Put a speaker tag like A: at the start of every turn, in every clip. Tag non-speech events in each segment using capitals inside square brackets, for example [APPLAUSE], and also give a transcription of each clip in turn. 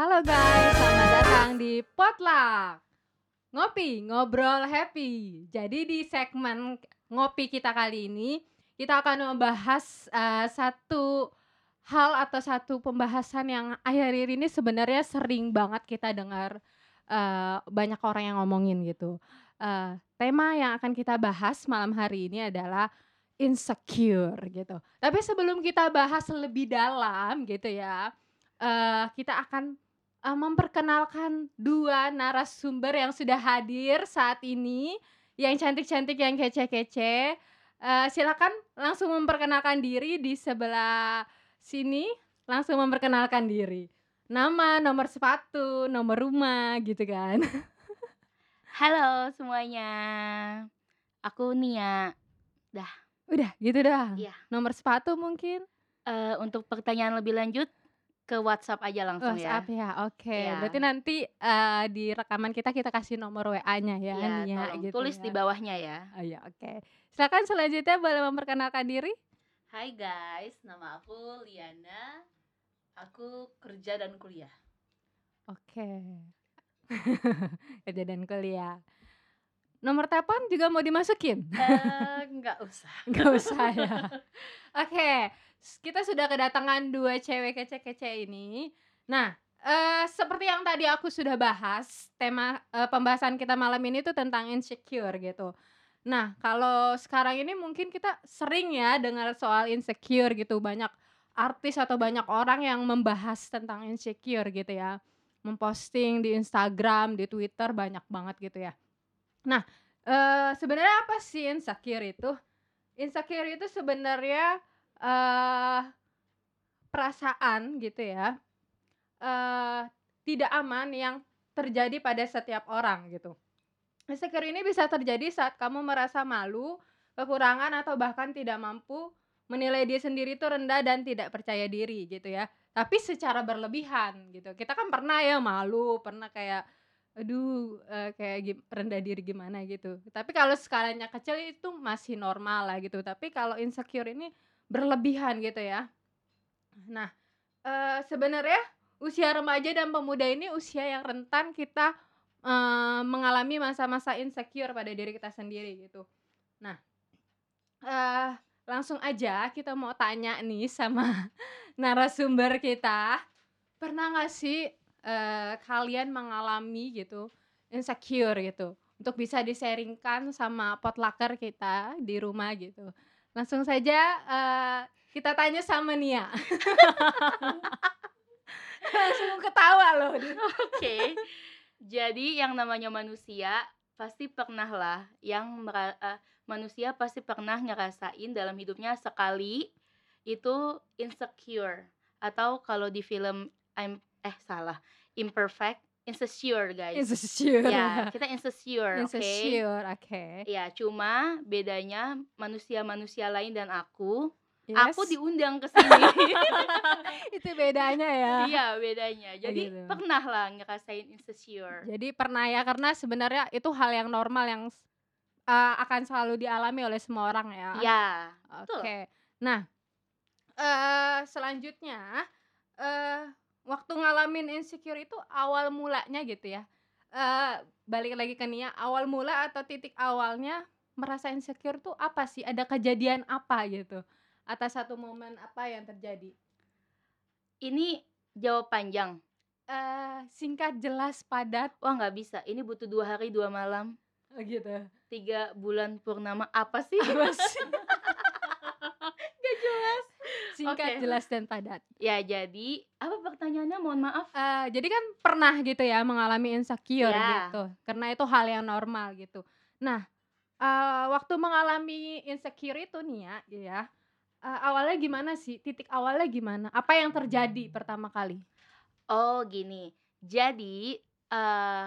A: Halo guys, selamat datang di Potluck. Ngopi, ngobrol happy. Jadi di segmen ngopi kita kali ini, kita akan membahas uh, satu hal atau satu pembahasan yang akhir-akhir ini sebenarnya sering banget kita dengar uh, banyak orang yang ngomongin gitu. Uh, tema yang akan kita bahas malam hari ini adalah insecure gitu. Tapi sebelum kita bahas lebih dalam gitu ya, uh, kita akan uh, memperkenalkan dua narasumber yang sudah hadir saat ini, yang cantik-cantik, yang kece-kece. Uh, silakan langsung memperkenalkan diri di sebelah sini, langsung memperkenalkan diri. Nama, nomor sepatu, nomor rumah gitu kan. [LAUGHS]
B: Halo semuanya. Aku Nia. Dah.
A: Udah, gitu dah.
B: Iya.
A: Nomor sepatu mungkin?
B: Uh, untuk pertanyaan lebih lanjut ke WhatsApp aja langsung
A: WhatsApp
B: ya.
A: ya, oke.
B: Iya.
A: Berarti nanti uh, di rekaman kita kita kasih nomor WA-nya ya,
B: Iya,
A: Nia
B: tolong
A: gitu
B: tulis
A: ya.
B: di bawahnya ya.
A: Oh iya, oke. Silakan selanjutnya boleh memperkenalkan diri.
C: Hai guys, nama aku Liana. Aku kerja dan kuliah.
A: Oke. [LAUGHS] Kerja dan kuliah. Nomor telepon juga mau dimasukin?
C: Eh, nggak usah. [LAUGHS]
A: Nggak usah ya. Oke, s- kita sudah kedatangan dua cewek kece-kece ini. Nah, eh, seperti yang tadi aku sudah bahas, tema eh, pembahasan kita malam ini tuh tentang insecure gitu. Nah, kalau sekarang ini mungkin kita sering ya dengar soal insecure gitu, banyak artis atau banyak orang yang membahas tentang insecure gitu ya. Memposting di Instagram, di Twitter banyak banget gitu ya. Nah, eh sebenarnya apa sih insecure itu? Insecure itu sebenarnya eh perasaan gitu ya. eh tidak aman yang terjadi pada setiap orang gitu. Insecure ini bisa terjadi saat kamu merasa malu, kekurangan atau bahkan tidak mampu menilai diri sendiri itu rendah dan tidak percaya diri gitu ya. Tapi secara berlebihan gitu. Kita kan pernah ya malu, pernah kayak aduh eh, kayak rendah diri gimana gitu. Tapi kalau skalanya kecil itu masih normal lah gitu. Tapi kalau insecure ini berlebihan gitu ya. Nah, eh, sebenarnya usia remaja dan pemuda ini usia yang rentan kita eh, mengalami masa-masa insecure pada diri kita sendiri gitu. Nah, eh langsung aja kita mau tanya nih sama [LAUGHS] narasumber kita. Pernah nggak sih eh, kalian mengalami gitu insecure gitu untuk bisa disaringkan sama potlucker kita di rumah gitu. Langsung saja eh, kita tanya sama Nia. [LAUGHS] Langsung ketawa loh.
B: Oke. Jadi yang namanya manusia pasti pernah lah yang eh, manusia pasti pernah ngerasain dalam hidupnya sekali itu insecure atau kalau di film I'm eh salah imperfect insecure guys.
A: Insecure.
B: Ya, [LAUGHS] kita insecure, oke.
A: Insecure, oke.
B: Ya, cuma bedanya manusia-manusia lain dan aku,
A: Yes.
B: aku diundang ke sini. [LAUGHS]
A: itu bedanya ya.
B: Iya, bedanya. Jadi
A: gitu.
B: pernah lah ngerasain insecure.
A: Jadi pernah ya karena sebenarnya itu hal yang normal yang uh, akan selalu dialami oleh semua orang ya.
B: Ya,
A: Oke.
B: betul.
A: Nah, eh selanjutnya eh waktu ngalamin insecure itu awal mulanya gitu ya. Eh balik lagi ke Nia, awal mula atau titik awalnya merasa insecure tuh apa sih? Ada kejadian apa gitu? Atas satu momen apa yang terjadi?
B: Ini jawab panjang.
A: Eh singkat, jelas, padat.
B: Wah, nggak bisa. Ini butuh dua hari, dua malam.
A: Oh, gitu.
B: Tiga bulan purnama. Apa sih?
A: Apa sih? [LAUGHS] Singkat,
B: Oke.
A: jelas dan padat.
B: Ya, jadi apa pertanyaannya? Mohon maaf.
A: Eh, jadi kan pernah gitu ya mengalami insecure
B: Ya.
A: gitu, karena itu hal yang normal gitu. Nah, eh, waktu mengalami insecure itu nih ya, eh, awalnya gimana sih? Titik awalnya gimana? Apa yang terjadi pertama kali?
B: Oh, gini. Jadi, eh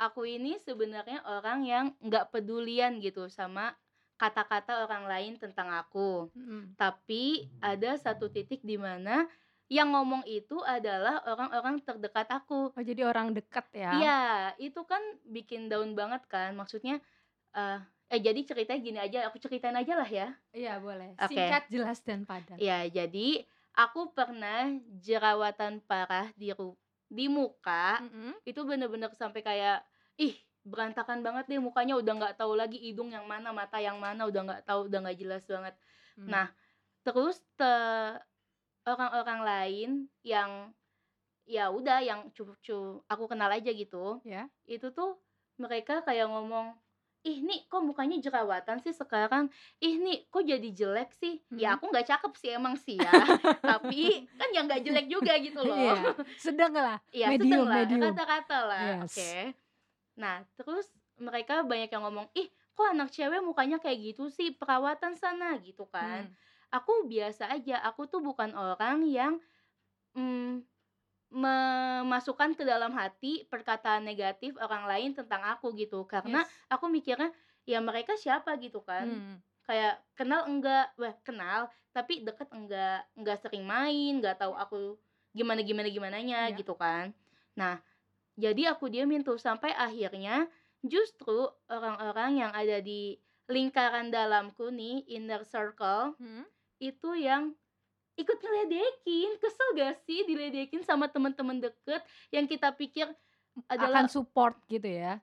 B: aku ini sebenarnya orang yang nggak pedulian gitu sama kata-kata orang lain tentang aku.
A: Mm.
B: Tapi ada satu titik di mana yang ngomong itu adalah orang-orang terdekat aku.
A: Oh jadi orang dekat ya?
B: Iya, itu kan bikin down banget kan. Maksudnya eh eh jadi ceritanya gini aja, aku ceritain aja lah ya.
A: Iya boleh.
B: Oke.
A: Singkat, jelas dan padat.
B: Ya, jadi aku pernah jerawatan parah di ru- di muka
A: Mm-mm.
B: itu bener-bener sampai kayak ih berantakan banget deh mukanya udah nggak tahu lagi hidung yang mana mata yang mana udah nggak tahu udah nggak jelas banget
A: Hmm.
B: Nah, terus te- orang-orang lain yang ya udah yang cu aku kenal aja gitu
A: ya.
B: itu tuh mereka kayak ngomong ih nih kok mukanya jerawatan sih sekarang ih nih kok jadi jelek sih ya
A: Mhm.
B: aku nggak cakep sih emang sih ya [LAUGHS] tapi kan yang nggak jelek juga gitu loh
A: Iya, sedang lah.
B: Iya,
A: Medium,
B: sedang lah,
A: medium.
B: kata-kata lah.
A: Yes.
B: Oke. Nah, terus mereka banyak yang ngomong, "Ih, kok anak cewek mukanya kayak gitu sih? Perawatan sana." gitu kan.
A: Hmm.
B: Aku biasa aja, aku tuh bukan orang yang mm, memasukkan ke dalam hati perkataan negatif orang lain tentang aku gitu. Karena
A: Yes.
B: aku mikirnya ya mereka siapa gitu kan
A: Hmm.
B: kayak kenal enggak wah kenal tapi deket enggak enggak sering main enggak tahu aku gimana gimana gimananya
A: Iya.
B: gitu kan nah jadi aku diamin tuh sampai akhirnya justru orang-orang yang ada di lingkaran dalamku nih inner circle
A: Hmm.
B: itu yang ikut ngeledekin kesel gak sih diledekin sama teman-teman deket yang kita pikir adalah
A: Akan support gitu ya.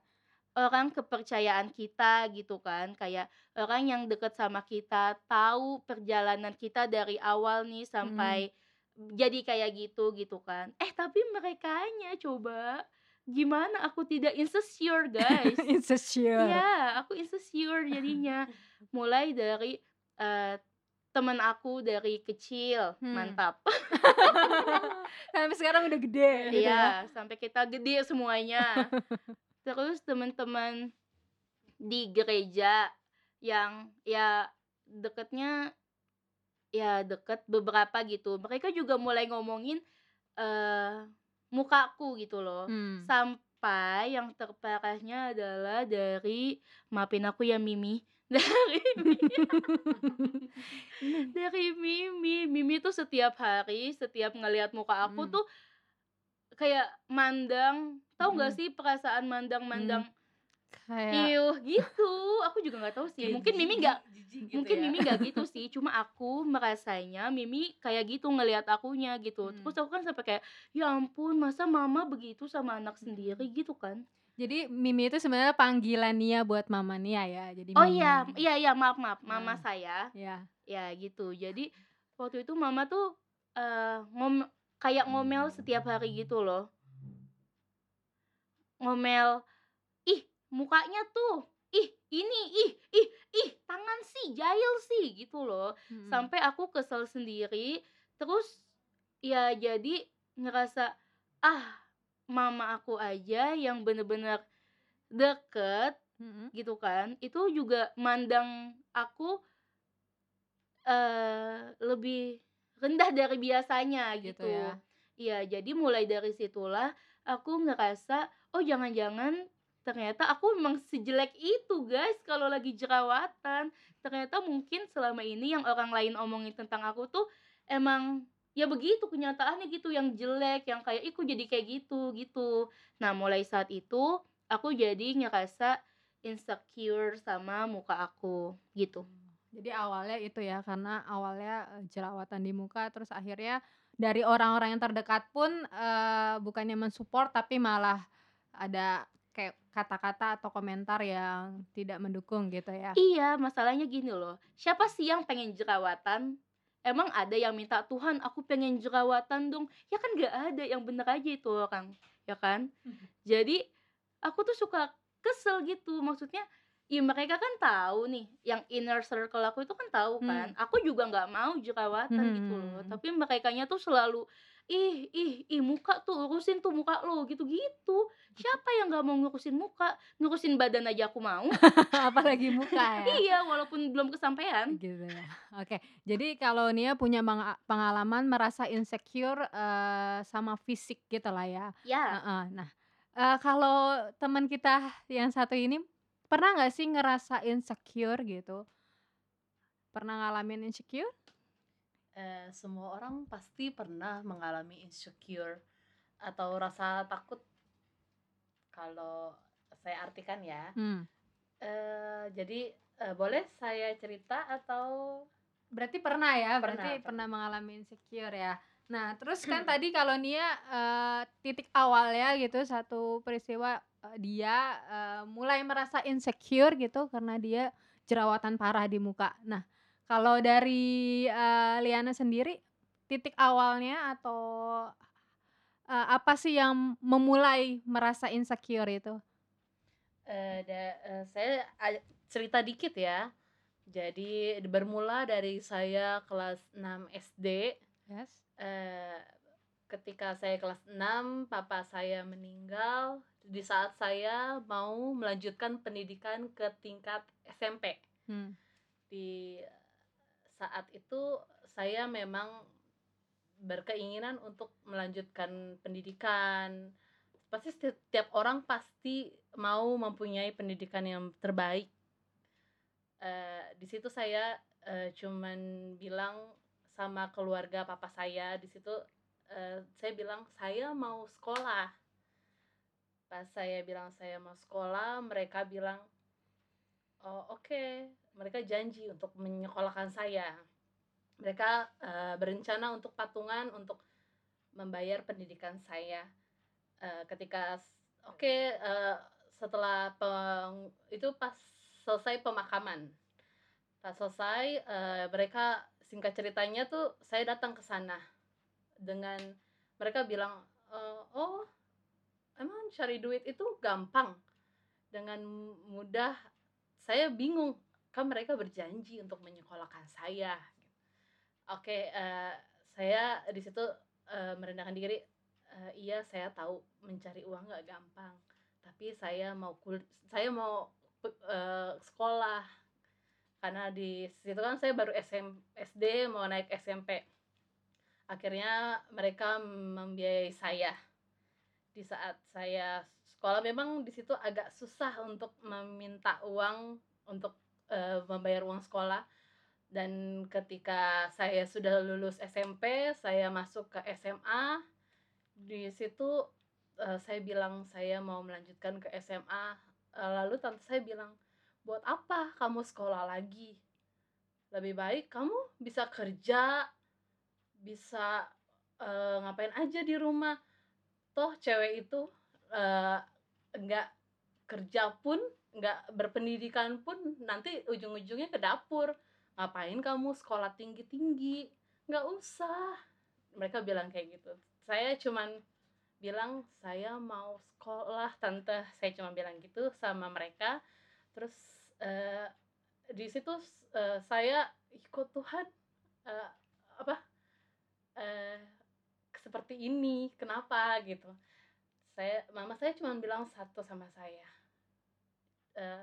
B: orang kepercayaan kita gitu kan kayak orang yang deket sama kita tahu perjalanan kita dari awal nih sampai jadi kayak gitu gitu kan eh tapi merekanya coba gimana aku tidak insecure [LAUGHS] guys
A: Insecure.
B: Iya aku insecure [LAUGHS] jadinya mulai dari eh, temen aku dari kecil
A: Hmm.
B: mantap [LAUGHS]
A: Sampai sekarang udah gede gitu ya.
B: Iya, sampai kita gede semuanya. Terus teman-teman di gereja yang ya deketnya ya deket beberapa gitu. Mereka juga mulai ngomongin eh mukaku gitu loh.
A: Hmm.
B: Sampai yang terparahnya adalah dari maafin aku ya Mimi. [LAUGHS] Dari dari Mimi. Mimi tuh setiap hari, setiap ngelihat muka aku
A: Hmm.
B: tuh kayak mandang, tahu nggak
A: Mm.
B: sih perasaan mandang-mandang
A: Kayak
B: iuh gitu. Aku juga nggak tahu sih. Mungkin Mimi nggak
C: gitu
B: mungkin
C: ya.
B: Mimi nggak gitu sih. Cuma aku merasanya Mimi kayak gitu ngelihat akunya gitu.
A: Hmm.
B: Terus aku kan sampai kayak ya ampun, masa mama begitu sama anak sendiri gitu kan.
A: jadi Mimi itu sebenarnya panggilan Nia buat Mama Nia ya. Jadi
B: Oh
A: Mimi.
B: iya, iya iya maaf maaf, mama
A: Nah.
B: saya
A: Ya.
B: ya gitu. Jadi waktu itu mama tuh eh ngom kayak ngomel setiap hari gitu loh. Ngomel, mukanya tuh, ih ini, ih, ih, ih tangan sih, jahil sih gitu loh.
A: Mm-mm.
B: Sampai aku kesel sendiri, terus ya jadi ngerasa ah mama aku aja yang bener-bener deket
A: Mm-mm.
B: gitu kan itu juga mandang aku eh lebih rendah dari biasanya
A: Gitu
B: gitu.
A: ya.
B: Iya, jadi mulai dari situlah aku ngerasa oh jangan-jangan ternyata aku memang sejelek itu guys kalau lagi jerawatan. Ternyata mungkin selama ini yang orang lain omongin tentang aku tuh emang ya begitu kenyataannya gitu yang jelek yang kayak iku jadi kayak gitu gitu. Nah, mulai saat itu aku jadi ngerasa insecure sama muka aku gitu.
A: Jadi awalnya itu ya karena awalnya eh, jerawatan di muka terus akhirnya dari orang-orang yang terdekat pun eh, bukannya mensupport tapi malah ada kayak kata-kata atau komentar yang tidak mendukung gitu ya.
B: Iya, masalahnya gini loh. Siapa sih yang pengen jerawatan? Emang ada yang minta Tuhan, aku pengen jerawatan dong. Ya kan gak ada, yang bener aja itu orang, ya kan? Jadi aku tuh suka kesel gitu. Maksudnya, ya mereka kan tahu nih, yang inner circle aku itu kan tahu kan. Aku juga nggak mau jerawatan gitu loh.
A: Hmm.
B: Tapi merekanya tuh selalu ih ih ih muka tuh urusin tuh muka lo gitu-gitu. Siapa yang nggak mau ngurusin muka? Ngurusin badan aja aku mau. [LAUGHS]
A: Apalagi muka [LAUGHS] ya.
B: iya, walaupun belum kesampaian.
A: gitu ya. Oke, jadi kalau Nia punya pengalaman merasa insecure eh, sama fisik gitu lah ya.
B: Ya,
A: Heeh, Nah, eh, kalau teman kita yang satu ini pernah nggak sih ngerasa insecure gitu? Pernah ngalamin insecure?
C: Eh, semua orang pasti pernah mengalami insecure atau rasa takut kalau saya artikan ya.
A: Hmm.
C: Eh, jadi eh, boleh saya cerita atau
A: Berarti pernah ya?
C: Pernah,
A: Berarti
C: pernah.
A: pernah mengalami insecure ya. Nah, terus kan tadi kalau Nia eh, titik awalnya gitu satu peristiwa eh, dia eh, mulai merasa insecure gitu karena dia jerawatan parah di muka. Nah, kalau dari eh, Liana sendiri titik awalnya atau eh, apa sih yang memulai merasa insecure itu?
C: Eh, da- eh, saya cerita dikit ya. Jadi bermula dari saya kelas 6 SD.
A: Yes.
C: Eh, ketika saya kelas 6, papa saya meninggal di saat saya mau melanjutkan pendidikan ke tingkat SMP.
A: Hmm.
C: Di saat itu saya memang berkeinginan untuk melanjutkan pendidikan. Pasti setiap orang pasti mau mempunyai pendidikan yang terbaik. Eh, di situ saya eh, cuman bilang sama keluarga papa saya di situ eh, saya bilang saya mau sekolah. Pas saya bilang saya mau sekolah, mereka bilang oh oke, mereka janji untuk menyekolahkan saya. Mereka eh, berencana untuk patungan untuk membayar pendidikan saya. Eh, ketika oke eh, setelah peng- itu pas selesai pemakaman pas selesai eh, mereka singkat ceritanya tuh saya datang ke sana dengan mereka bilang "Eh, oh emang cari duit itu gampang dengan mudah saya bingung kan mereka berjanji untuk menyekolahkan saya oke eh, saya di situ eh, merendahkan diri. "Eh, iya saya tahu mencari uang nggak gampang tapi saya mau kul saya mau eh, sekolah. Karena di situ kan saya baru SM, SD mau naik SMP akhirnya mereka membiayai saya. Di saat saya sekolah memang di situ agak susah untuk meminta uang untuk eh, membayar uang sekolah. Dan ketika saya sudah lulus SMP saya masuk ke SMA di situ eh, saya bilang saya mau melanjutkan ke SMA Eh, lalu tante saya bilang buat apa kamu sekolah lagi? Lebih baik kamu bisa kerja bisa eh, ngapain aja di rumah. Toh cewek itu eh, nggak kerja pun nggak berpendidikan pun nanti ujung-ujungnya ke dapur. Ngapain kamu sekolah tinggi-tinggi? Nggak usah. Mereka bilang kayak gitu. Saya cuman bilang saya mau sekolah tante. Saya cuma bilang gitu sama mereka. Terus eh, di situ eh, saya ikut Tuhan eh, apa eh, seperti ini kenapa gitu. Saya mama saya cuma bilang satu sama saya eh,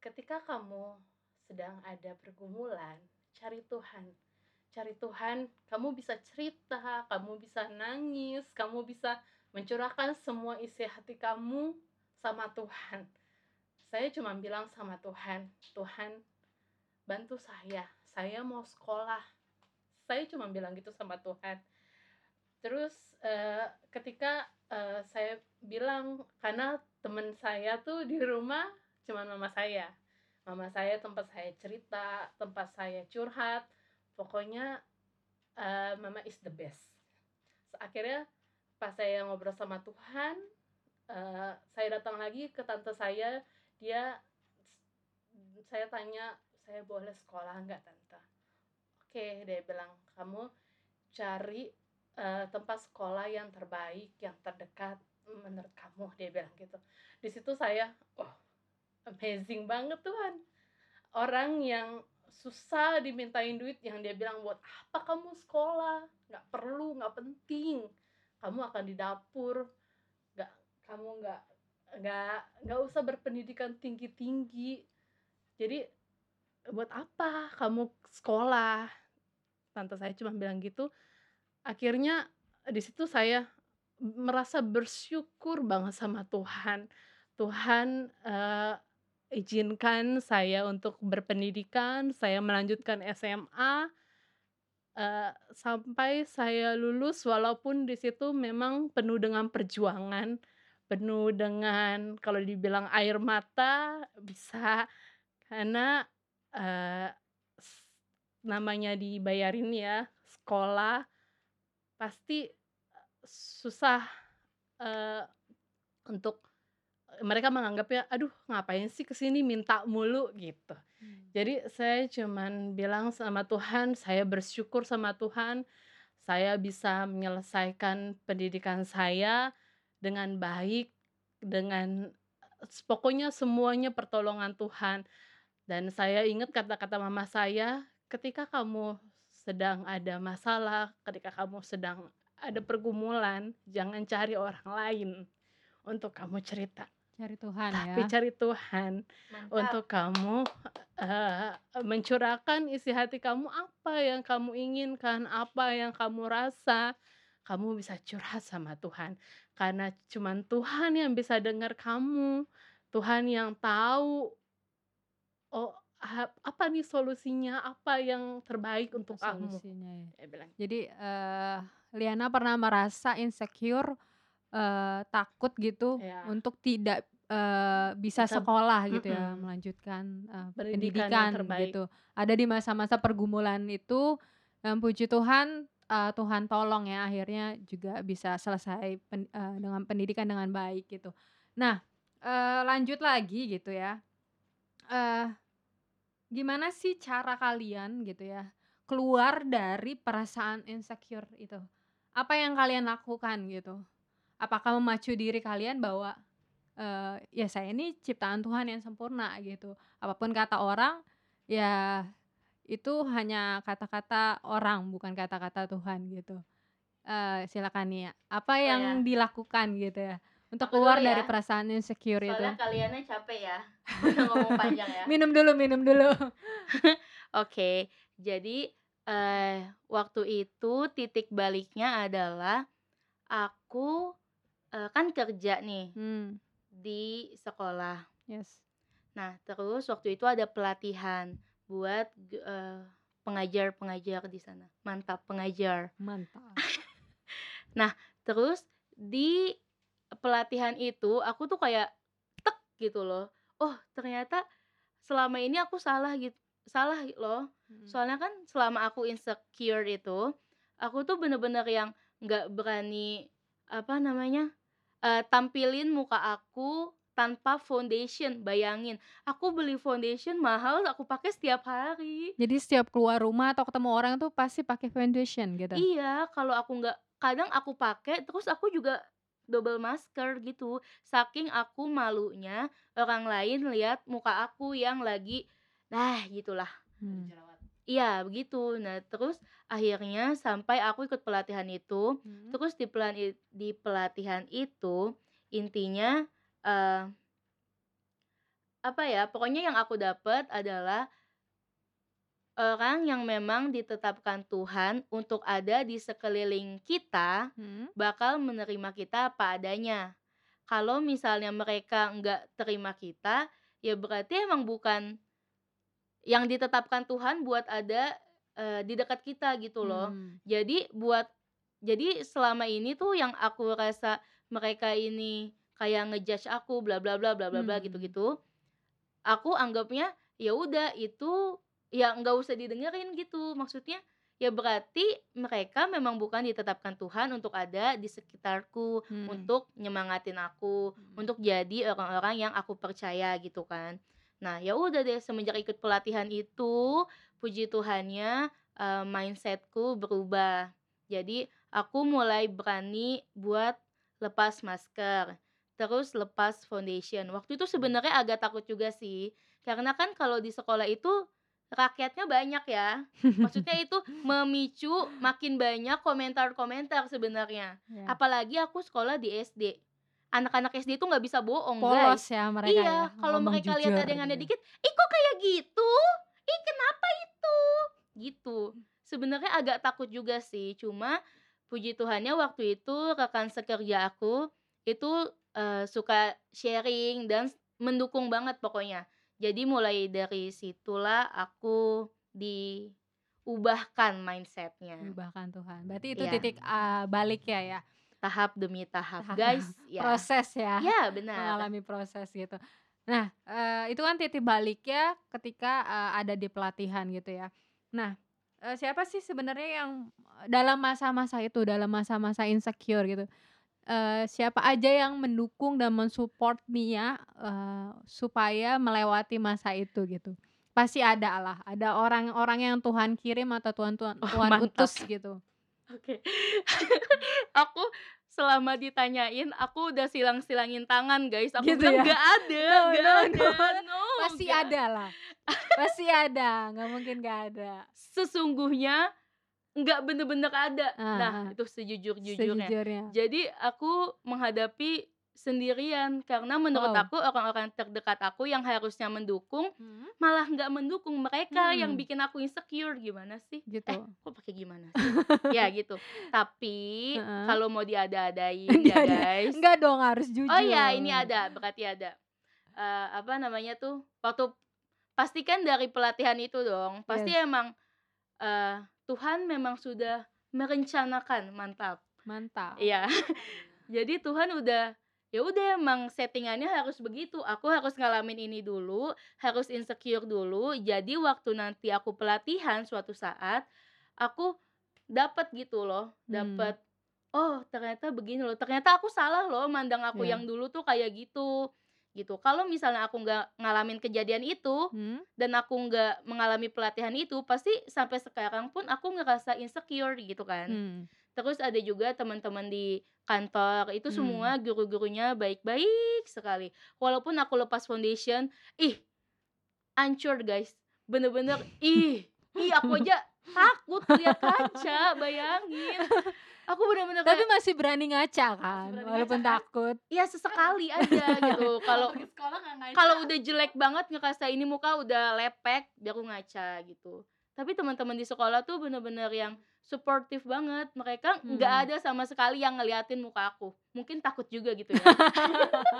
C: ketika kamu sedang ada pergumulan cari Tuhan cari Tuhan, kamu bisa cerita, kamu bisa nangis, kamu bisa mencurahkan semua isi hati kamu sama Tuhan. Saya cuma bilang sama Tuhan, Tuhan bantu saya, saya mau sekolah. Saya cuma bilang gitu sama Tuhan. Terus eh, ketika eh, saya bilang karena teman saya tuh di rumah cuma mama saya. Mama saya tempat saya cerita, tempat saya curhat, pokoknya uh, mama is the best. Akhirnya pas saya ngobrol sama Tuhan uh, saya datang lagi ke tante saya. Dia saya tanya saya boleh sekolah nggak tante? Oke dia bilang kamu cari uh, tempat sekolah yang terbaik yang terdekat menurut kamu? Dia bilang gitu. Di situ saya oh amazing banget Tuhan. Orang yang susah dimintain duit yang dia bilang buat apa kamu sekolah? Nggak perlu nggak penting. Kamu akan di dapur. Nggak kamu nggak nggak nggak usah berpendidikan tinggi tinggi jadi buat apa kamu sekolah? Tante saya cuma bilang gitu akhirnya di situ saya merasa bersyukur banget sama Tuhan. Tuhan uh, izinkan saya untuk berpendidikan, saya melanjutkan SMA uh, sampai saya lulus walaupun di situ memang penuh dengan perjuangan, penuh dengan kalau dibilang air mata bisa. Karena uh, namanya dibayarin ya sekolah pasti susah uh, untuk mereka menganggapnya aduh ngapain sih ke sini minta mulu gitu hmm. jadi saya cuman bilang sama Tuhan saya bersyukur sama Tuhan saya bisa menyelesaikan pendidikan saya dengan baik dengan pokoknya semuanya pertolongan Tuhan dan saya ingat kata-kata mama saya ketika kamu sedang ada masalah ketika kamu sedang ada pergumulan jangan cari orang lain untuk kamu cerita
A: Cari Tuhan
C: tapi
A: ya.
C: cari Tuhan
B: Mantap.
C: untuk kamu uh, mencurahkan isi hati kamu apa yang kamu inginkan, apa yang kamu rasa, kamu bisa curhat sama Tuhan. Karena cuma Tuhan yang bisa dengar kamu, Tuhan yang tahu oh apa nih solusinya, apa yang terbaik untuk kamu.
A: ya. bilang. Jadi uh, Liana pernah merasa insecure uh, takut gitu ya. untuk tidak uh, bisa, bisa sekolah gitu mm -mm. ya, melanjutkan uh, pendidikan, pendidikan gitu. Ada di masa-masa pergumulan itu, dan puji Tuhan, uh, Tuhan tolong ya akhirnya juga bisa selesai pen, uh, dengan pendidikan dengan baik gitu. Nah, uh, lanjut lagi gitu ya. Uh, gimana sih cara kalian gitu ya keluar dari perasaan insecure itu? Apa yang kalian lakukan gitu? apakah memacu diri kalian bahwa uh, ya saya ini ciptaan Tuhan yang sempurna gitu apa pun kata orang ya itu hanya kata-kata orang bukan kata-kata Tuhan gitu uh, silakan nih ya apa oh, yang ya. dilakukan gitu ya untuk Apa keluar ya? dari perasaan insecure
B: Soalnya
A: itu.
B: Soalnya kaliannya capek ya. ngomong panjang ya. [LAUGHS]
A: minum dulu, minum dulu. [LAUGHS] Oke,
B: okay, jadi uh, waktu itu titik baliknya adalah aku uh, kan kerja nih hmm. di sekolah.
A: Yes.
B: Nah, terus waktu itu ada pelatihan buat uh, pengajar-pengajar di sana. Mantap pengajar.
A: Mantap. [LAUGHS]
B: nah, terus di pelatihan itu aku tuh kayak tek gitu loh. Oh, ternyata selama ini aku salah gitu. Salah loh. Hmm. Soalnya kan selama aku insecure itu, aku tuh bener-bener yang nggak berani apa namanya uh, tampilin muka aku tanpa foundation. Bayangin, aku beli foundation mahal, aku pakai setiap hari.
A: Jadi setiap keluar rumah atau ketemu orang tuh pasti pakai foundation gitu.
B: Iya, kalau aku nggak kadang aku pakai terus aku juga double masker gitu. Saking aku malunya orang lain lihat muka aku yang lagi nah gitulah. Hmm. Iya begitu. Nah terus akhirnya sampai aku ikut pelatihan itu, hmm. terus di pelan di pelatihan itu intinya uh, apa ya? Pokoknya yang aku dapat adalah orang yang memang ditetapkan Tuhan untuk ada di sekeliling kita hmm. bakal menerima kita apa adanya. Kalau misalnya mereka nggak terima kita, ya berarti emang bukan yang ditetapkan Tuhan buat ada uh, di dekat kita gitu loh. Hmm. Jadi buat jadi selama ini tuh yang aku rasa mereka ini kayak ngejudge aku bla bla bla bla bla bla hmm. gitu-gitu. Aku anggapnya ya udah itu ya nggak usah didengerin gitu. Maksudnya ya berarti mereka memang bukan ditetapkan Tuhan untuk ada di sekitarku, hmm. untuk nyemangatin aku, hmm. untuk jadi orang-orang yang aku percaya gitu kan. Nah, ya udah deh semenjak ikut pelatihan itu, puji Tuhannya uh, mindsetku berubah. Jadi aku mulai berani buat lepas masker, terus lepas foundation. Waktu itu sebenarnya agak takut juga sih, karena kan kalau di sekolah itu rakyatnya banyak ya. Maksudnya [LAUGHS] itu memicu makin banyak komentar-komentar sebenarnya. Yeah. Apalagi aku sekolah di SD anak-anak SD itu nggak bisa bohong
A: Polos
B: guys.
A: ya mereka
B: iya, ya, kalau mereka lihat ada yang ada gitu. dikit, ih kok kayak gitu? Ih kenapa itu? Gitu. Sebenarnya agak takut juga sih, cuma puji Tuhannya waktu itu rekan sekerja aku itu uh, suka sharing dan mendukung banget pokoknya. Jadi mulai dari situlah aku diubahkan mindsetnya.
A: Diubahkan Tuhan. Berarti itu yeah. titik uh, balik ya ya
B: tahap demi tahap, tahap. guys [LAUGHS]
A: ya proses ya
B: ya benar
A: mengalami proses gitu nah uh, itu kan titik balik ya ketika uh, ada di pelatihan gitu ya nah eee, siapa sih sebenarnya yang dalam masa-masa itu, dalam masa-masa insecure gitu, eee, siapa aja yang mendukung dan men-support Nia, eee, supaya melewati masa itu gitu? Pasti ada lah, ada orang-orang yang Tuhan kirim atau Tuhan Tuhan
B: Oh,
A: Tuhan
B: mantap.
A: utus gitu.
B: Oke. [LAUGHS] Aku selama ditanyain, aku udah silang-silangin tangan, guys. Aku
A: Gitu
B: bilang,
A: ya?
B: "Nggak ada
A: No
B: nggak
A: no
B: ada,
A: no,
B: no,
A: pasti
B: nggak."
A: ada lah, pasti ada, nggak mungkin nggak ada.
B: Sesungguhnya nggak bener-bener ada.
A: Ah,
B: Nah,
A: ah.
B: itu sejujur-jujurnya.
A: Sejujurnya.
B: Jadi aku menghadapi sendirian karena menurut
A: Wow.
B: aku orang-orang terdekat aku yang harusnya mendukung
A: Mhm.
B: malah nggak mendukung mereka yang
A: Hmm.
B: bikin aku insecure gimana sih? Eh,
A: Gitu.
B: kok pakai gimana sih? ya [LAUGHS] gitu. Tapi
A: Heeh.
B: kalau mau diada-adain [LAUGHS]
A: Nggak
B: ya guys.
A: Enggak dong, harus jujur.
B: Oh ya, ini ada, berarti ada. Eh, apa namanya tuh? Waktu pastikan dari pelatihan itu dong. Pasti
A: Yes.
B: emang eh Tuhan memang sudah merencanakan, mantap.
A: Mantap.
B: Iya. [LAUGHS] Jadi Tuhan udah ya udah emang settingannya harus begitu. Aku harus ngalamin ini dulu, harus insecure dulu. Jadi waktu nanti aku pelatihan suatu saat, aku dapat gitu loh,
A: Hmm.
B: dapat oh ternyata begini loh. Ternyata aku salah loh mandang aku
A: Iya.
B: yang dulu tuh kayak gitu. Gitu. Kalau misalnya aku nggak ngalamin kejadian itu
A: Hmm.
B: dan aku nggak mengalami pelatihan itu, pasti sampai sekarang pun aku ngerasa insecure gitu kan.
A: Hmm.
B: Terus ada juga teman-teman di kantor, itu
A: Hmm.
B: semua guru-gurunya baik-baik sekali. Walaupun aku lepas foundation, ih, hancur guys. Bener-bener, [LAUGHS] ih, ih aku aja takut lihat kaca, bayangin. Aku bener-bener
A: Tapi
B: kayak,
A: masih berani ngaca kan,
C: berani
A: walaupun
C: ngaca
A: takut.
B: ya sesekali aja gitu. [LAUGHS] Kalau kalau udah jelek banget ngerasa ini muka udah lepek, baru ngaca gitu. Tapi teman-teman di sekolah tuh bener-bener yang suportif banget. Mereka nggak
A: Hmm.
B: ada sama sekali yang ngeliatin muka aku. Mungkin takut juga gitu ya. [LAUGHS]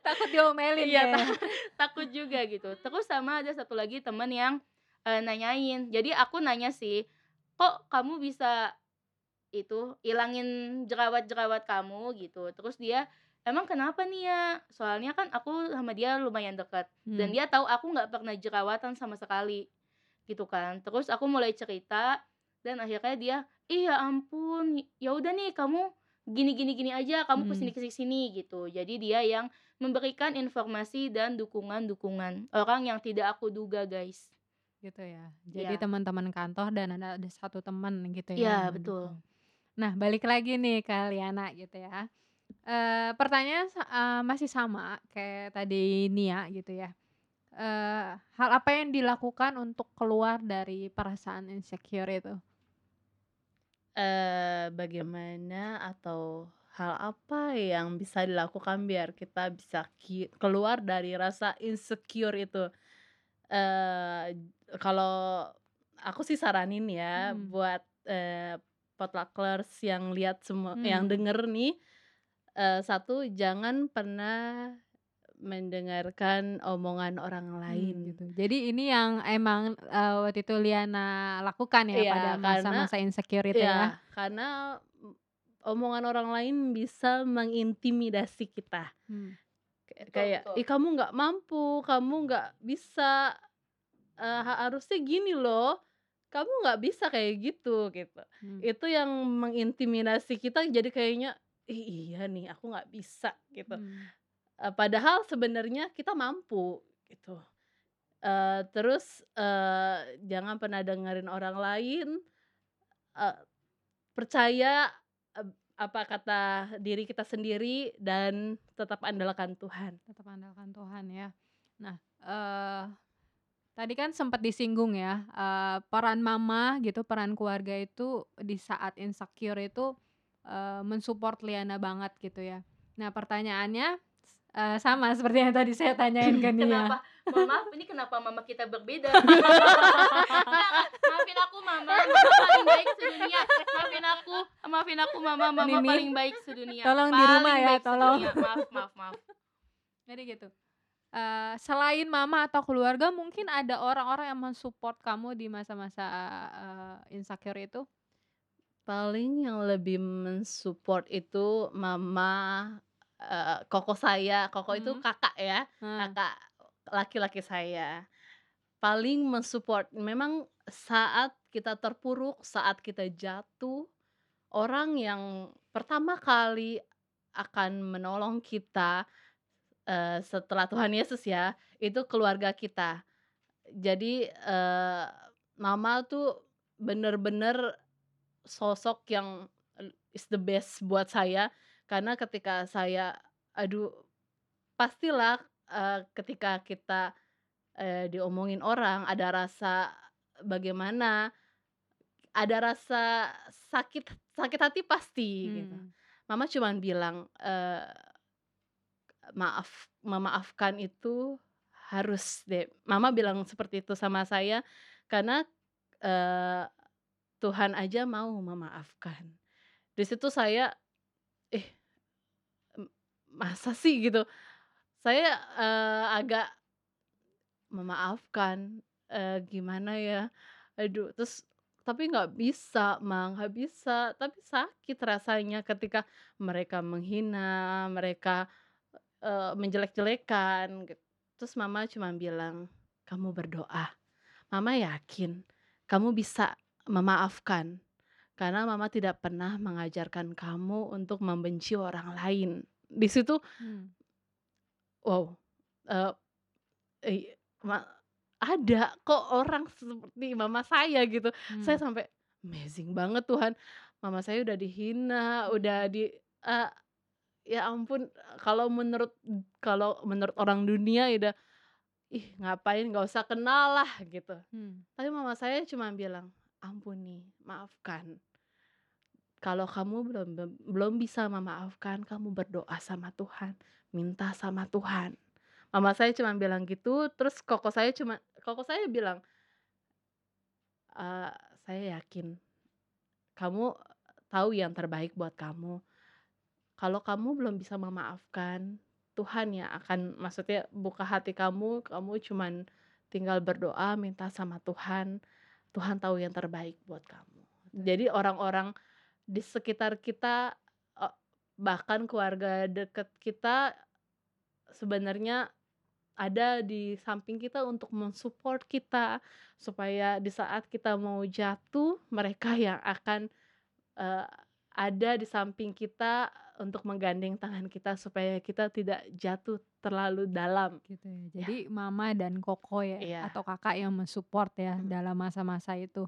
A: Takut diomelin
B: Iya,
A: ya.
B: ta- [LAUGHS] takut juga gitu. Terus sama ada satu lagi temen yang eh, nanyain. Jadi aku nanya sih, kok kamu bisa itu ilangin jerawat-jerawat kamu gitu. Terus dia emang kenapa nih ya? Soalnya kan aku sama dia lumayan dekat dan
A: Hmm.
B: dia tahu aku nggak pernah jerawatan sama sekali gitu kan. Terus aku mulai cerita dan akhirnya dia, ih ya ampun, ya udah nih kamu gini gini gini aja, kamu
A: Hmm.
B: ke sini ke sini sini gitu. Jadi dia yang memberikan informasi dan dukungan-dukungan orang yang tidak aku duga guys.
A: Gitu ya. Jadi
B: Iya.
A: teman-teman kantor dan ada ada satu teman gitu ya.
B: Iya betul.
A: mendukung. Nah, balik lagi nih ke Liana gitu ya. Eh pertanyaan eh, masih sama kayak tadi Nia gitu ya. Eh hal apa yang dilakukan untuk keluar dari perasaan insecure itu?
C: eh bagaimana atau hal apa yang bisa dilakukan biar kita bisa keluar dari rasa insecure itu? Eh kalau aku sih saranin ya
A: Hmm.
C: buat eh potluckers yang lihat semua yang
A: Hmm.
C: denger nih eh satu jangan pernah mendengarkan omongan orang
A: Hmm,
C: lain.
A: gitu. Jadi ini yang emang eh, waktu itu Liana lakukan ya
C: Iya,
A: pada
C: karena
A: masa-masa insecure itu ya.
C: ya karena omongan orang lain bisa mengintimidasi kita.
A: Hmm.
C: Kayak-
B: Betul,
C: ih kamu nggak mampu kamu nggak bisa. Ha- harusnya gini loh kamu nggak bisa kayak gitu gitu.
A: Hmm.
C: itu yang mengintimidasi kita jadi kayaknya "Ih, iya nih aku nggak bisa gitu.
A: Hmm.
C: Eh, padahal sebenarnya kita mampu gitu. Eh, terus eh, jangan pernah dengerin orang lain Eh, percaya apa kata diri kita sendiri dan tetap andalkan Tuhan
A: Tetap andalkan Tuhan ya. Nah, eh tadi kan sempat disinggung ya, eh, peran mama gitu, peran keluarga itu di saat insecure itu eh, mensupport Liana banget gitu ya. Nah, pertanyaannya eh, sama seperti yang tadi saya tanyain ke Nia.
B: Kenapa? Mohon maaf, ini kenapa mama kita berbeda? [LAUGHS] Maafin aku mama, mama paling baik sedunia. Maafin aku, maafin aku mama, mama
A: Mimi,
B: paling baik sedunia.
A: tolong di rumah
B: Paling
A: ya, tolong.
B: sedunia. Maaf, maaf, maaf.
A: Jadi gitu. Eh, selain mama atau keluarga, mungkin ada orang-orang yang mensupport kamu di masa-masa eh, insecure itu?
C: paling yang lebih mensupport itu mama eh, koko saya koko itu
A: Hmm.
C: kakak ya
A: Nah,
C: kakak laki-laki saya paling mensupport memang saat kita terpuruk, saat kita jatuh, orang yang pertama kali akan menolong kita, eee, setelah Tuhan Yesus ya, itu keluarga kita. Jadi, eee, mama tuh bener-bener sosok yang is the best buat saya, karena ketika saya aduh pastilah, eee, ketika kita, eee, diomongin orang ada rasa bagaimana, ada rasa sakit sakit hati pasti gitu.
A: Hmm.
C: Mama cuman bilang, eee, maaf memaafkan itu harus deh. Mama bilang seperti itu sama saya karena, eee, Tuhan aja mau memaafkan. Di situ saya, masa sih gitu. Saya, eee, agak memaafkan, eee, gimana ya, aduh terus tapi nggak bisa Ma, nggak bisa, tapi sakit rasanya ketika mereka menghina, mereka, eee, menjelek-jelekan terus mama cuma bilang, "Kamu berdoa, mama yakin kamu bisa memaafkan, karena mama tidak pernah mengajarkan kamu untuk membenci orang lain." Di situ
A: Hmm.
C: wow, i ma ada kok orang seperti mama saya gitu. Saya
A: Hmm.
C: sampai, amazing banget Tuhan, mama saya udah dihina, udah di eee, ya ampun kalau menurut kalau menurut orang dunia ya udah, ih ngapain nggak usah kenal lah gitu.
A: Hmm.
C: Tapi mama saya cuma bilang, "Ampuni, maafkan. Kalau kamu belum belum bisa memaafkan, kamu berdoa sama Tuhan, minta sama Tuhan." Mama saya cuma bilang gitu, terus koko saya cuma koko saya bilang eee, "Saya yakin kamu tahu yang terbaik buat kamu. Kalau kamu belum bisa memaafkan, Tuhan yang akan maksudnya buka hati kamu, kamu cuman tinggal berdoa minta sama Tuhan, Tuhan tahu yang terbaik buat kamu." Jadi orang-orang di sekitar kita, e bahkan keluarga deket kita sebenarnya ada di samping kita untuk men-support kita, supaya di saat kita mau jatuh, mereka [LAUGHS] yang akan, eee, ada di samping kita untuk menggandeng tangan kita supaya kita tidak jatuh terlalu dalam.
A: Gitu ya.
C: Ya.
A: Jadi mama dan koko ya
C: Iya.
A: atau kakak yang men-support ya
C: Mhm.
A: dalam masa-masa itu.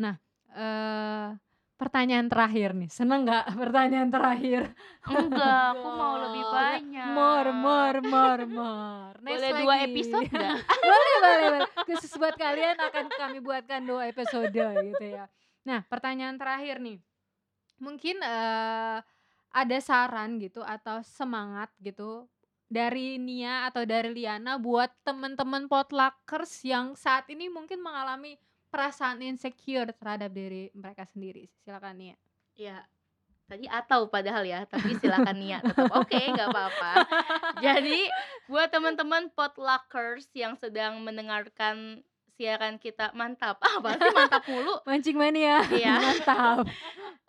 A: Nah, eee, pertanyaan terakhir nih, seneng nggak [LAUGHS] pertanyaan terakhir?
B: Enggak, [LAUGHS] aku mau lebih banyak.
A: More more more more. Next
B: Boleh 2
A: lagi.
B: episode nggak? [LAUGHS]
A: boleh boleh boleh. Khusus buat kalian akan kami buatkan 2 episode gitu ya. Nah, pertanyaan terakhir nih. Mungkin, eee, ada saran gitu atau semangat gitu dari Nia atau dari Liana buat temen-temen potluckers yang saat ini mungkin mengalami perasaan insecure terhadap diri mereka sendiri. Silakan Nia.
B: Ya, tadi atau padahal ya, tapi silakan Nia tetap [LAUGHS] oke, nggak apa-apa. Jadi buat teman-teman potluckers yang sedang mendengarkan siaran kita mantap. Ah, apa sih mantap mulu? [LAUGHS]
A: Mancing mania.
B: Iya. [LAUGHS]
A: Mantap.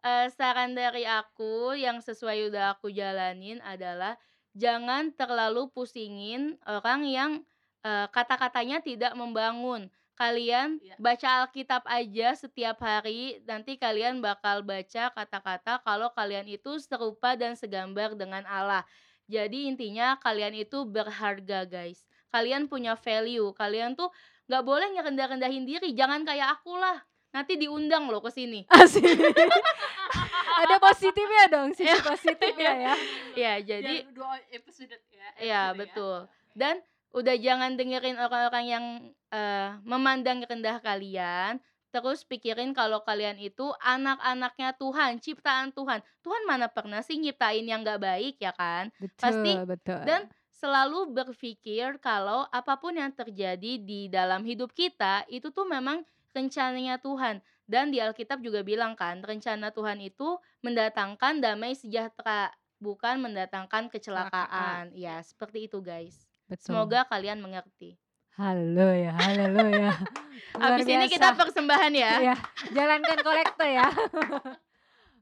B: Eee, saran dari aku yang sesuai udah aku jalanin adalah jangan terlalu pusingin orang yang, eee, kata-katanya tidak membangun. Kalian
C: Iya.
B: baca Alkitab aja setiap hari, nanti kalian bakal baca kata-kata kalau kalian itu serupa dan segambar dengan Allah. Jadi intinya kalian itu berharga, guys. Kalian punya value, kalian tuh nggak boleh ngerendah-rendahin diri, jangan kayak aku lah, nanti diundang loh ke sini. [LAUGHS]
A: Asik. Ada positifnya dong, sisi
B: Iya. [LAUGHS]
A: positifnya ya.
B: Ya, jadi
C: Biar 2 episode ya,
B: Iya
C: episode
B: betul. Dan udah jangan dengerin orang-orang yang eh, memandang rendah kalian. Terus pikirin kalau kalian itu anak-anaknya Tuhan, ciptaan Tuhan. Tuhan mana pernah sih nyiptain yang nggak baik ya kan? Pasti
A: Betul, betul.
B: dan selalu berpikir kalau apa pun yang terjadi di dalam hidup kita itu tuh memang rencananya Tuhan. Dan di Alkitab juga bilang kan, rencana Tuhan itu mendatangkan damai sejahtera, bukan mendatangkan kecelakaan. Ya, seperti itu guys.
A: Betul.
B: Semoga kalian mengerti.
A: Haleluya, haleluya. [LAUGHS] [LAUGHS] Luar
B: Habis ini kita persembahan ya.
A: Iya, [LAUGHS] jalankan kolektor ya.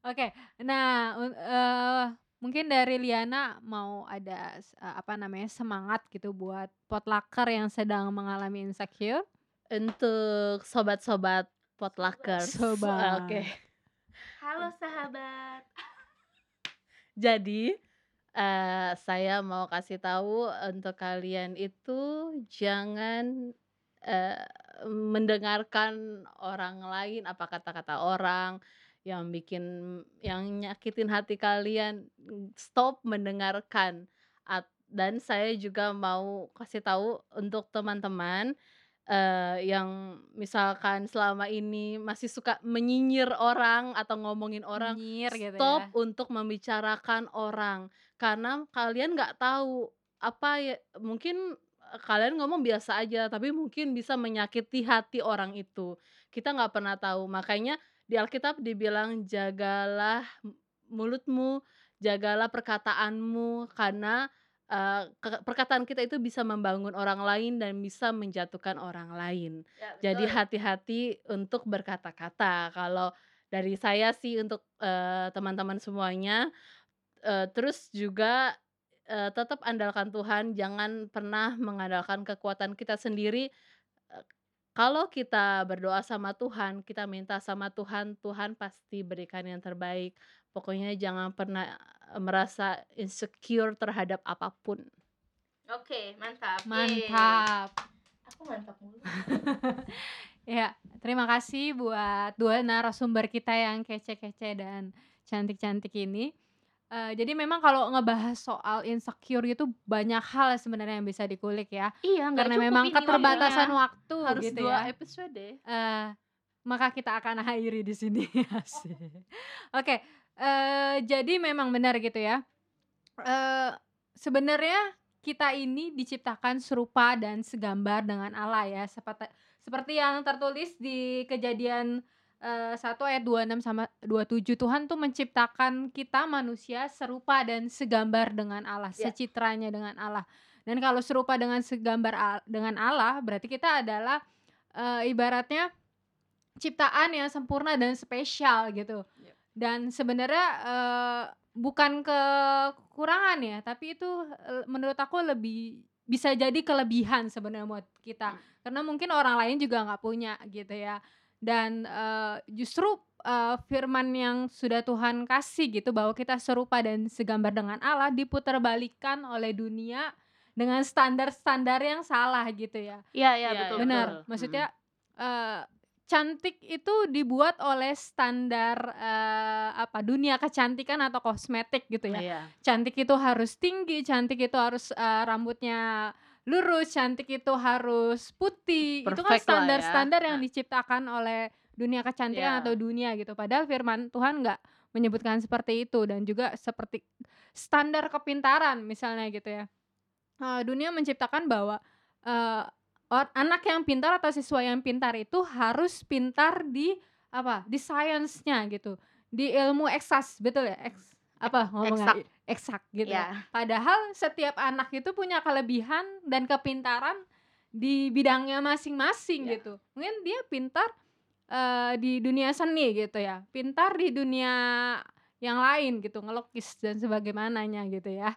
A: Oke, nah un- eh, mungkin dari Liana mau ada eh, apa namanya semangat gitu buat potlucker yang sedang mengalami insecure.
C: Untuk sobat-sobat potluckers.
A: Sobat.
C: Oke.
B: Halo sahabat.
C: Jadi eh, saya mau kasih tahu untuk kalian itu jangan eh, mendengarkan orang lain apa kata-kata orang yang bikin yang nyakitin hati kalian stop mendengarkan. At- dan saya juga mau kasih tahu untuk teman-teman eh, yang misalkan selama ini masih suka menyinyir orang atau ngomongin orang
A: Nyinyir gitu
C: stop
A: ya.
C: untuk membicarakan orang. Karena kalian nggak tahu apa ya mungkin eh, kalian ngomong biasa aja tapi mungkin bisa menyakiti hati orang itu. Kita nggak pernah tahu. Makanya di Alkitab dibilang jagalah mulutmu jagalah perkataanmu. Karena eh, perkataan kita itu bisa membangun orang lain dan bisa menjatuhkan orang lain
B: Ya,
C: jadi hati-hati untuk berkata-kata. Kalau dari saya sih untuk eh, teman-teman semuanya, eh, terus juga eh, tetap andalkan Tuhan, jangan pernah mengandalkan kekuatan kita sendiri. Kalau kita berdoa sama Tuhan, kita minta sama Tuhan, Tuhan pasti berikan yang terbaik. Pokoknya jangan pernah eh, merasa insecure terhadap apa pun.
B: Oke, mantap. Yeay.
A: Mantap.
B: Aku mantap mulu. [LAUGHS]
A: Ya, terima kasih buat dua narasumber kita yang kece-kece dan cantik-cantik ini. Eh, jadi memang kalau ngebahas soal insecure itu banyak hal sebenarnya yang bisa dikulik ya.
B: Iya,
A: Karena memang keterbatasan waktu
C: Harus
A: gitu
C: dua
A: ya.
C: episode.
A: Eh, maka kita akan akhiri di sini. [LAUGHS] Oke, eh, jadi memang benar gitu ya. Eh, sebenarnya kita ini diciptakan serupa dan segambar dengan Allah ya. Seperti seperti yang tertulis di Kejadian eh, 1 ayat 26 sama 27 Tuhan tuh menciptakan kita manusia serupa dan segambar dengan Allah,
B: Ya.
A: secitranya dengan Allah. Dan kalau serupa dengan segambar al- dengan Allah, berarti kita adalah eh, ibaratnya ciptaan yang sempurna dan spesial gitu.
C: Yep.
A: Dan sebenarnya eh, bukan kekurangan ya, tapi itu eh, menurut aku lebih bisa jadi kelebihan sebenarnya buat kita.
B: Hmm.
A: Karena mungkin orang lain juga nggak punya gitu ya. Dan eh, justru eh, firman yang sudah Tuhan kasih gitu bahwa kita serupa dan segambar dengan Allah diputarbalikkan oleh dunia dengan standar-standar yang salah gitu ya.
B: Iya, iya,
C: Iya,
B: betul.
A: Benar,
B: betul.
A: maksudnya eh, cantik itu dibuat oleh standar eh, apa dunia kecantikan atau kosmetik gitu ya.
C: Iya.
A: Cantik itu harus tinggi, cantik itu harus eh, rambutnya lurus, cantik itu harus putih. itu kan
C: Perfect lah ya.
A: standar-standar yang
C: Nah.
A: diciptakan oleh dunia kecantikan
C: Iya.
A: atau dunia gitu. Padahal firman Tuhan nggak menyebutkan seperti itu dan juga seperti standar kepintaran misalnya gitu ya. Eh, dunia menciptakan bahwa eh, or- anak yang pintar atau siswa yang pintar itu harus pintar di apa? Di sainsnya gitu. Di ilmu eksas, betul ya? Eks apa ngomongnya? Eksak gitu. ya.
B: Iya.
A: Padahal setiap anak itu punya kelebihan dan kepintaran di bidangnya masing-masing
C: Ya.
A: gitu. Mungkin dia pintar eh, di dunia seni gitu ya, pintar di dunia yang lain gitu, ngelukis dan sebagaimananya gitu ya.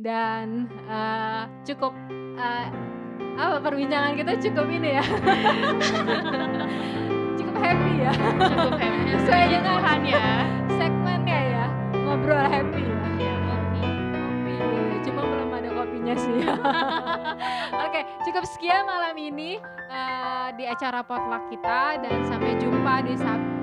A: Dan eh, cukup eh, apa perbincangan kita cukup ini ya, [LAUGHS] cukup happy ya.
B: Cukup happy.
A: Sesuai dengan
B: Tuhan ya.
A: segmennya ya, ngobrol happy ya.
B: Iya.
A: Kopi, cuma belum ada kopinya sih. [LAUGHS] Oke, cukup sekian malam ini eh, di acara potluck kita dan sampai jumpa di Sabtu